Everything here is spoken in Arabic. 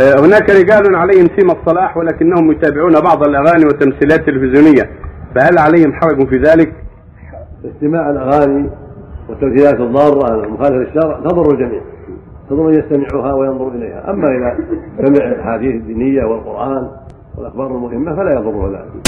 آه، هناك رجال عليهم سيما الصلاح ولكنهم يتابعون بعض الأغاني والتمثيلات التلفزيونية. فهل عليهم حرج في ذلك؟ استماع الأغاني والتمثيلات الضارة المخالفه للشرع تضر الجميع تضر من يستمعها وينظر إليها. أما إذا سمع الأحاديث الدينية والقرآن والأخبار المهمة فلا يضره ذلك.